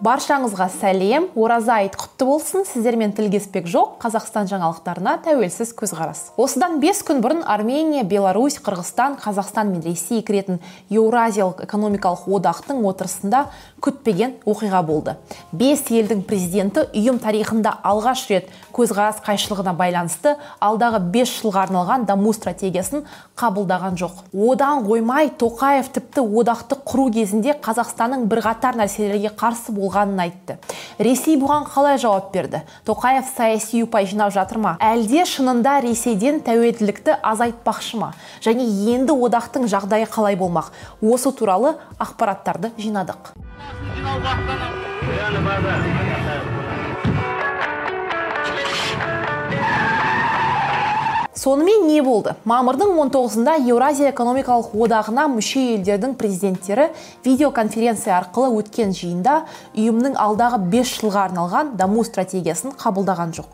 баршаңызға сәлем ораза айт құтты болсын. Сіздермен тілгеспек жоқ қазақстан жаңалықтарына тәуелсіз көзқарас. Осыдан бес күн бұрын армения беларусь қырғызстан қазақстан мен ресей кіретін еуразиялық экономикалық одақтың отырысында күтпеген оқиға болды. Бес елдің президенті ұйым тарихында алғаш рет көзқарас қайшылығына байланысты алдағы бес жылға арналған даму стратегиясын қабылдаған жоқ. Одан қоймай тоқаев тіпті одақты құру кезінде қазақстанның бірқатар нәрселерге қарсы бол болғанын айтты. Ресей бұған қалай жауап берді? Тоқаев саяси ұпай жинап жатыр ма? Әлде шынында ресейден тәуелділікті азайтпақшы ма? Және енді одақтың жағдайы қалай болмақ? Осы туралы ақпараттарды жинадық. Сонымен не болды? Мамырдың 19-ында еуразия экономикалық одағына мүше елдердің президенттері видеоконференция арқылы өткен жиында ұйымның алдағы 5 жылға арналған даму стратегиясын қабылдаған жоқ.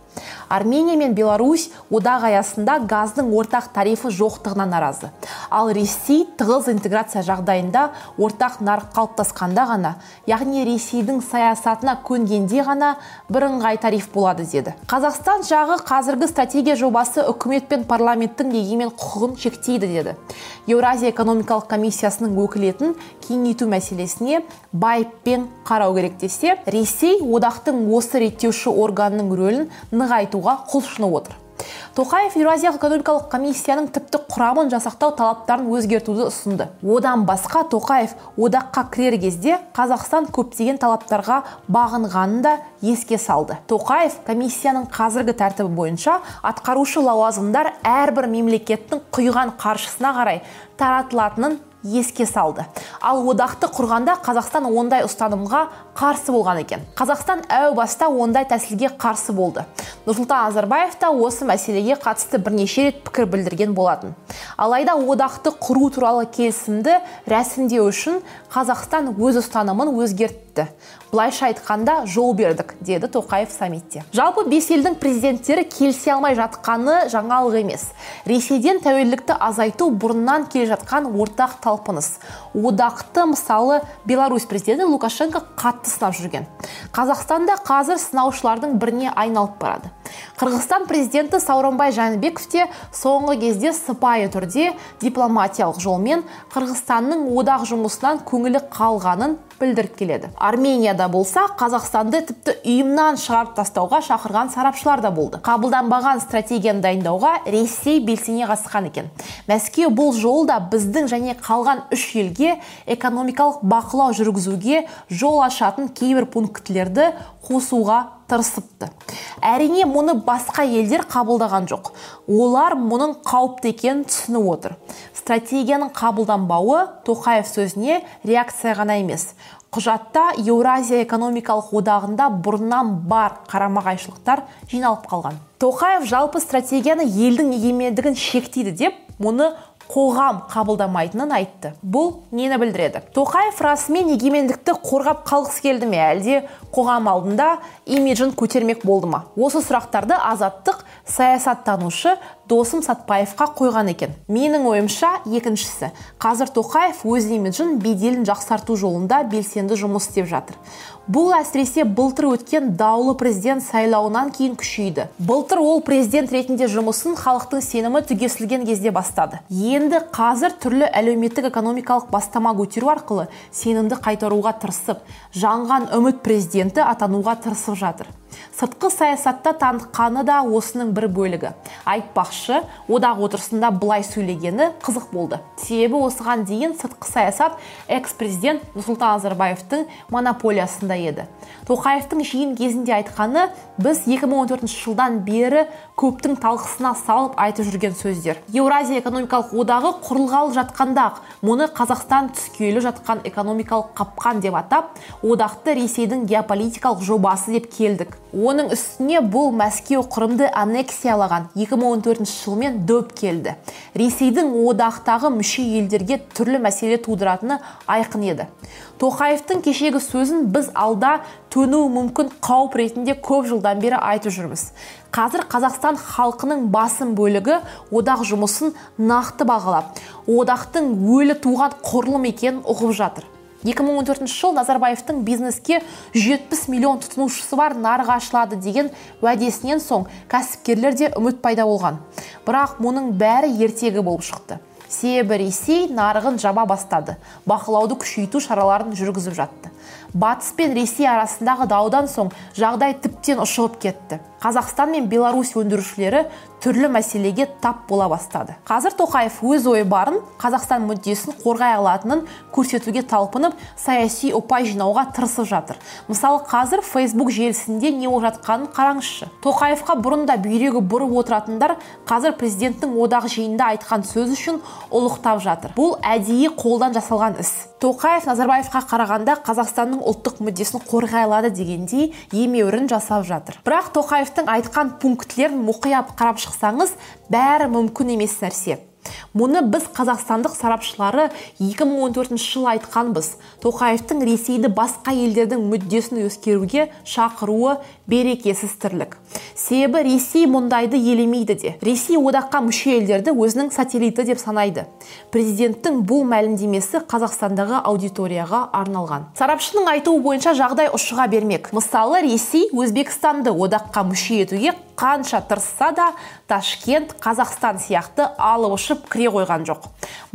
Армения мен беларусь одақ аясында газдың ортақ тарифі жоқтығына наразы. Ал ресей тығыз интеграция жағдайында ортақ нарық қалыптасқанда ғана яғни ресейдің саясатына көнгенде ғана бірыңғай тариф болады деді. Қазақстан жағы қазіргі стратегия жобасы үкімет пен парламенттің егемен құқығын шектейді деді. Еуразия экономикалық комиссиясының өкілетін кеңейту мәселесіне байыппен қарау керек десе ресей одақтың осы реттеуші органының рөлін нығайтуға құлшынып отыр. Тоқаев еуразиялық экономикалық комиссияның тіпті құрамын жасақтау талаптарын өзгертуді ұсынды. Одан басқа тоқаев одаққа кірер кезде қазақстан көптеген талаптарға бағынғанын да еске салды. Тоқаев комиссияның қазіргі тәртібі бойынша атқарушы лауазымдар әрбір мемлекеттің құйған қаржысына қарай таратылатынын еске салды. Ал одақты құрғанда қазақстан ондай ұстанымға қарсы болған екен. Қазақстан әу баста ондай тәсілге қарсы болды. Нұрсұлтан назарбаев та осы мәселеге қатысты бірнеше рет пікір білдірген болатын. Алайда одақты құру туралы келісімді рәсімдеу үшін қазақстан өз ұстанымын өзгертті былайша айтқанда жол бердік деді тоқаев саммитте. Жалпы бес елдің президенттері келісе алмай жатқаны жаңалық емес. Ресейден тәуелділікті азайту бұрыннан келе жатқан ортақ талпыныс. Одақты мысалы беларусь президенті лукашенко қатты сынап жүрген. Қазақстанда қазір сынаушылардың біріне айналып барады. Қырғызстан президенті сауранбай жәнібеков те соңғы кезде сыпайы түрде дипломатиялық жолмен қырғызстанның одақ жұмысынан көңілі қалғанын білдіріп келеді. Арменияда болса қазақстанды тіпті ұйымнан шығарып тастауға шақырған сарапшылар да болды. Қабылданбаған стратегияны дайындауға ресей белсене қатысқан екен. Мәскеу бұл жолы біздің және қалған үш елге экономикалық бақылау жүргізуге жол ашатын кейбір пунктілерді қосуға тырысыпты. Әрине мұны басқа елдер қабылдаған жоқ. Олар мұның қауіпті екенін түсініп отыр. Стратегияның қабылданбауы тоқаев сөзіне реакция ғана емес. Құжатта еуразия экономикалық одағында бұрыннан бар қарама қайшылықтар жиналып қалған. Тоқаев жалпы стратегияны елдің егемендігін шектейді деп мұны қоғам қабылдамайтынын айтты. Бұл нені білдіреді? Тоқаев расымен егемендікті қорғап қалғысы келді ме? Әлде қоғам алдында имиджін көтермек болды ма? Осы сұрақтарды азаттық саясаттанушы досым сатпаевқа қойған екен. Менің ойымша екіншісі қазір тоқаев өз имиджін беделін жақсарту жолында белсенді жұмыс істеп жатыр. Бұл әсіресе былтыр өткен даулы президент сайлауынан кейін күшейді. Былтыр ол президент ретінде жұмысын халықтың сенімі түгесілген кезде бастады. Енді қазір түрлі әлеуметтік экономикалық бастама көтеру арқылы сенімді қайтаруға тырысып жаңған үміт президенті атануға тырысып жатыр. Сыртқы саясатта танытқаны да осының бір бөлігі. Айтпақшы одақ отырысында былай сөйлегені қызық болды. Себебі осыған дейін сыртқы саясат экс президент нұрсұлтан назарбаевтың монополиясында еді. Тоқаевтың жиын кезінде айтқаны біз 2014 жылдан бері көптің талқысына салып айтып жүрген сөздер. Еуразия экономикалық одағы құрылғалы жатқанда мұны қазақстан түскелі жатқан экономикалық қапқан деп атап одақты ресейдің геополитикалық жобасы деп келдік оның үстіне бұл мәскеу құрымды аннексиялаған 2014 жылмен дөп келді. Ресейдің одақтағы мүше елдерге түрлі мәселе тудыратыны айқын еді. Тоқаевтың кешегі сөзін біз алда төнуі мүмкін қауіп ретінде көп жылдан бері айтып жүрміз. Қазір қазақстан халқының басым бөлігі одақ жұмысын нақты бағалап одақтың өлі туған құрылым екенін ұғып жатыр. 2014 жыл назарбаевтың бизнеске 70 миллион тұтынушысы бар нарық ашылады деген уәдесінен соң кәсіпкерлер де үміт пайда болған. Бірақ мұның бәрі ертегі болып шықты. Себебі ресей нарығын жаба бастады. Бақылауды күшейту шараларын жүргізіп жатты. Батыс пен ресей арасындағы даудан соң жағдай тіптен ұшығып кетті. Қазақстан мен беларусь өндірушілері түрлі мәселеге тап бола бастады. Қазір тоқаев өз ойы барын қазақстан мүддесін қорғай алатынын көрсетуге талпынып саяси ұпай жинауға тырысып жатыр. Мысалы қазір фейсбук желісінде не болып жатқанын қараңызшы. Тоқаевқа бұрын да бүйрегі бұрып отыратындар қазір президенттің одақ жиынында айтқан сөз үшін ұлықтап жатыр. Бұл әдейі қолдан жасалған іс. Тоқаев назарбаевқа қарағанда қазақстанның ұлттық мүддесін қорғай алады дегендей емеурін жасап жатыр. Бірақ тоқаевтың айтқан пунктілерін мұқият қарап шықсаңыз бәрі мүмкін емес нәрсе. Мұны біз қазақстандық сарапшылары 2014 жылы айтқанбыз. Тоқаевтың ресейді басқа елдердің мүддесін өскеруге шақыруы берекесіз тірлік. Себебі ресей мұндайды елемейді де. Ресей одаққа мүше елдерді өзінің сателлиті деп санайды. Президенттің бұл мәлімдемесі қазақстандағы аудиторияға арналған. Сарапшының айтуы бойынша жағдай ұшыға бермек. Мысалы ресей өзбекстанды одаққа мүше етуге қанша тырысса да ташкент қазақстан сияқты алып ұшып кіре қойған жоқ.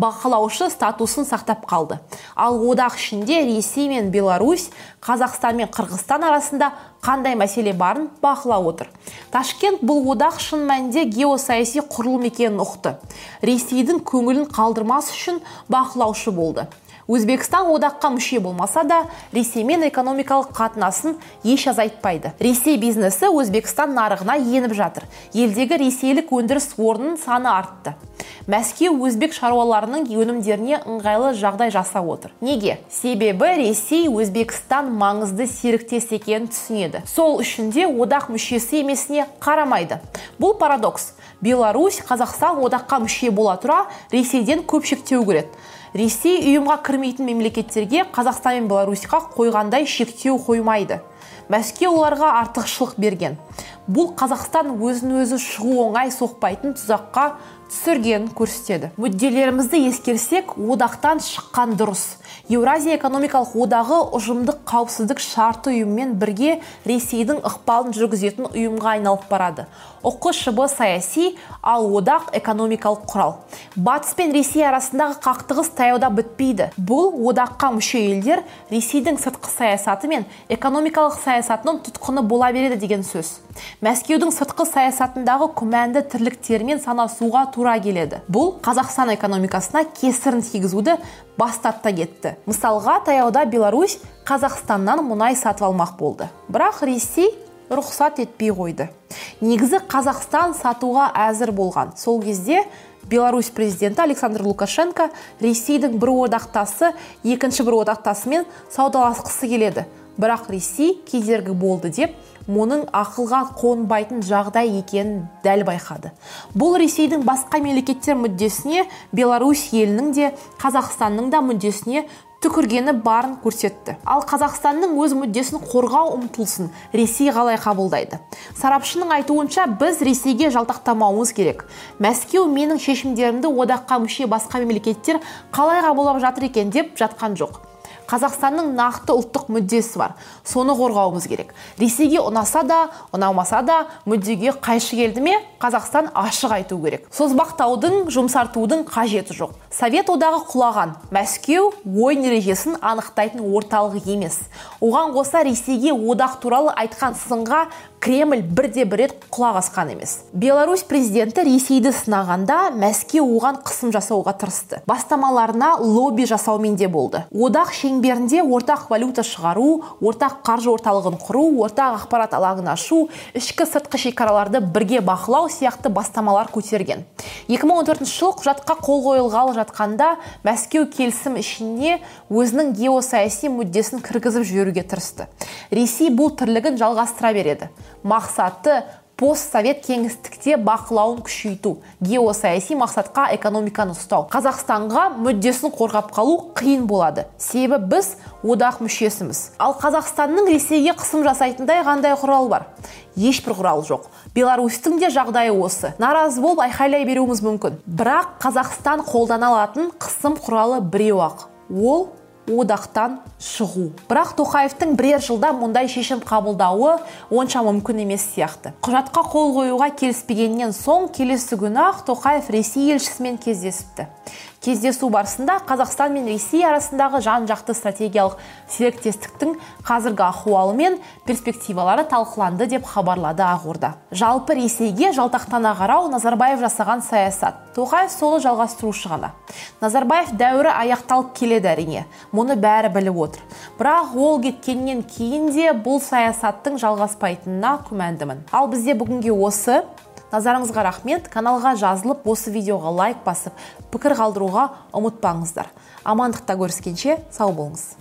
Бақылаушы статусын сақтап қалды. Ал одақ ішінде ресей мен беларусь қазақстан мен қырғызстан арасында қандай мәселе барын бақылап отыр? Ташкент бұл одақ шын мәнінде геосаяси құрылым екенін ұқты. Ресейдің көңілін қалдырмас үшін бақылаушы болды. Өзбекстан одаққа мүше болмаса да ресеймен экономикалық қатынасын еш азайтпайды. Ресей бизнесі өзбекстан нарығына еніп жатыр. Елдегі ресейлік өндіріс орнының саны артты. Мәскеу өзбек шаруаларының өнімдеріне ыңғайлы жағдай жасап отыр. Неге? Себебі ресей өзбекстан маңызды серіктес екенін түсінеді. Сол үшін де одақ мүшесі емесіне қарамайды. Бұл парадокс. Беларусь қазақстан одаққа мүше бола тұра ресейден көп шектеу көреді ресей ұйымға кірмейтін мемлекеттерге қазақстан мен беларусьқа қойғандай шектеу қоймайды. Мәскеу оларға артықшылық берген. Бұл қазақстан өзін өзі шығу оңай соқпайтын тұзаққа түсіргенін көрсетеді. Мүдделерімізді ескерсек одақтан шыққан дұрыс. Еуразия экономикалық одағы ұжымдық қауіпсіздік шарты ұйымымен бірге ресейдің ықпалын жүргізетін ұйымға айналып барады. Ұқшб саяси ал одақ экономикалық құрал. Батыс пен ресей арасындағы қақтығыс таяуда бітпейді. Бұл одаққа мүше елдер ресейдің сыртқы саясаты мен экономикалық саясатының тұтқыны бола береді деген сөз. Мәскеудің сыртқы саясатындағы күмәнді тірліктерімен санасуға тура келеді. Бұл қазақстан экономикасына кесірін тигізуді бастап та кетті. Мысалға таяуда беларусь қазақстаннан мұнай сатып алмақ болды. Бірақ ресей рұқсат етпей қойды. Негізі қазақстан сатуға әзір болған. Сол кезде беларусь президенті александр лукашенко ресейдің бір одақтасы екінші бір одақтасымен саудаласқысы келеді. Бірақ ресей кедергі болды деп мұның ақылға қонбайтын жағдай екенін дәл байқады. Бұл ресейдің басқа мемлекеттер мүддесіне беларусь елінің де қазақстанның да мүддесіне түкіргені барын көрсетті. Ал қазақстанның өз мүддесін қорғау ұмтылысын ресей қалай қабылдайды? Сарапшының айтуынша біз ресейге жалтақтамауымыз керек. Мәскеу менің шешімдерімді одаққа мүше басқа мемлекеттер қалай қабылдап жатыр екен деп жатқан жоқ. Қазақстанның нақты ұлттық мүддесі бар. Соны қорғауымыз керек. Ресейге ұнаса да ұнамаса да мүддеге қайшы келді ме қазақстан ашық айту керек. Созбақтаудың жұмсартудың қажеті жоқ. Совет одағы құлаған мәскеу ойын ережесін анықтайтын орталық емес. Оған қоса ресейге одақ туралы айтқан сынға кремль бірде бір рет құлақ асқан емес. Беларусь президенті ресейді сынағанда мәскеу оған қысым жасауға тырысты. Бастамаларына лобби жасаумен де болды. Одақ шеңберінде ортақ валюта шығару ортақ қаржы орталығын құру ортақ ақпарат алаңын ашу ішкі сыртқы шекараларды бірге бақылау сияқты бастамалар көтерген. 2014 жылы құжатқа қол қойылғалы жатқанда мәскеу келісім ішіне өзінің геосаяси мүддесін кіргізіп жіберуге тырысты. Ресей бұл тірлігін жалғастыра береді. Мақсаты постсовет кеңістікте бақылауын күшейту геосаяси мақсатқа экономиканы ұстау. Қазақстанға мүддесін қорғап қалу қиын болады. Себебі біз одақ мүшесіміз. Ал қазақстанның ресейге қысым жасайтындай қандай құрал бар? Ешбір құрал жоқ. Беларусьтің де жағдайы осы. Наразы болып айқайлай беруіміз мүмкін. Бірақ қазақстан қолдана алатын қысым құралы біреу ақ. Ол одақтан шығу. Бірақ тоқаевтың бірер жылда мұндай шешім қабылдауы онша мүмкін емес сияқты. Құжатқа қол қоюға келіспегеннен соң келесі күні ақ тоқаев ресей елшісімен кездесіпті. Кездесу барысында қазақстан мен ресей арасындағы жан жақты стратегиялық серіктестіктің қазіргі ахуалы мен перспективалары талқыланды деп хабарлады ақорда. Жалпы ресейге жалтақтана қарау назарбаев жасаған саясат. Тоқаев соны жалғастырушы ғана. Назарбаев дәуірі аяқталып келеді әрине. Мұны бәрі біліп отыр. Бірақ ол кеткеннен кейін де бұл саясаттың жалғаспайтынына күмәндімін. Ал бізде бүгінге осы назарыңызға рахмет. Каналға жазылып осы видеоға лайк басып пікір қалдыруға ұмытпаңыздар. Амандықта көріскенше сау болыңыз.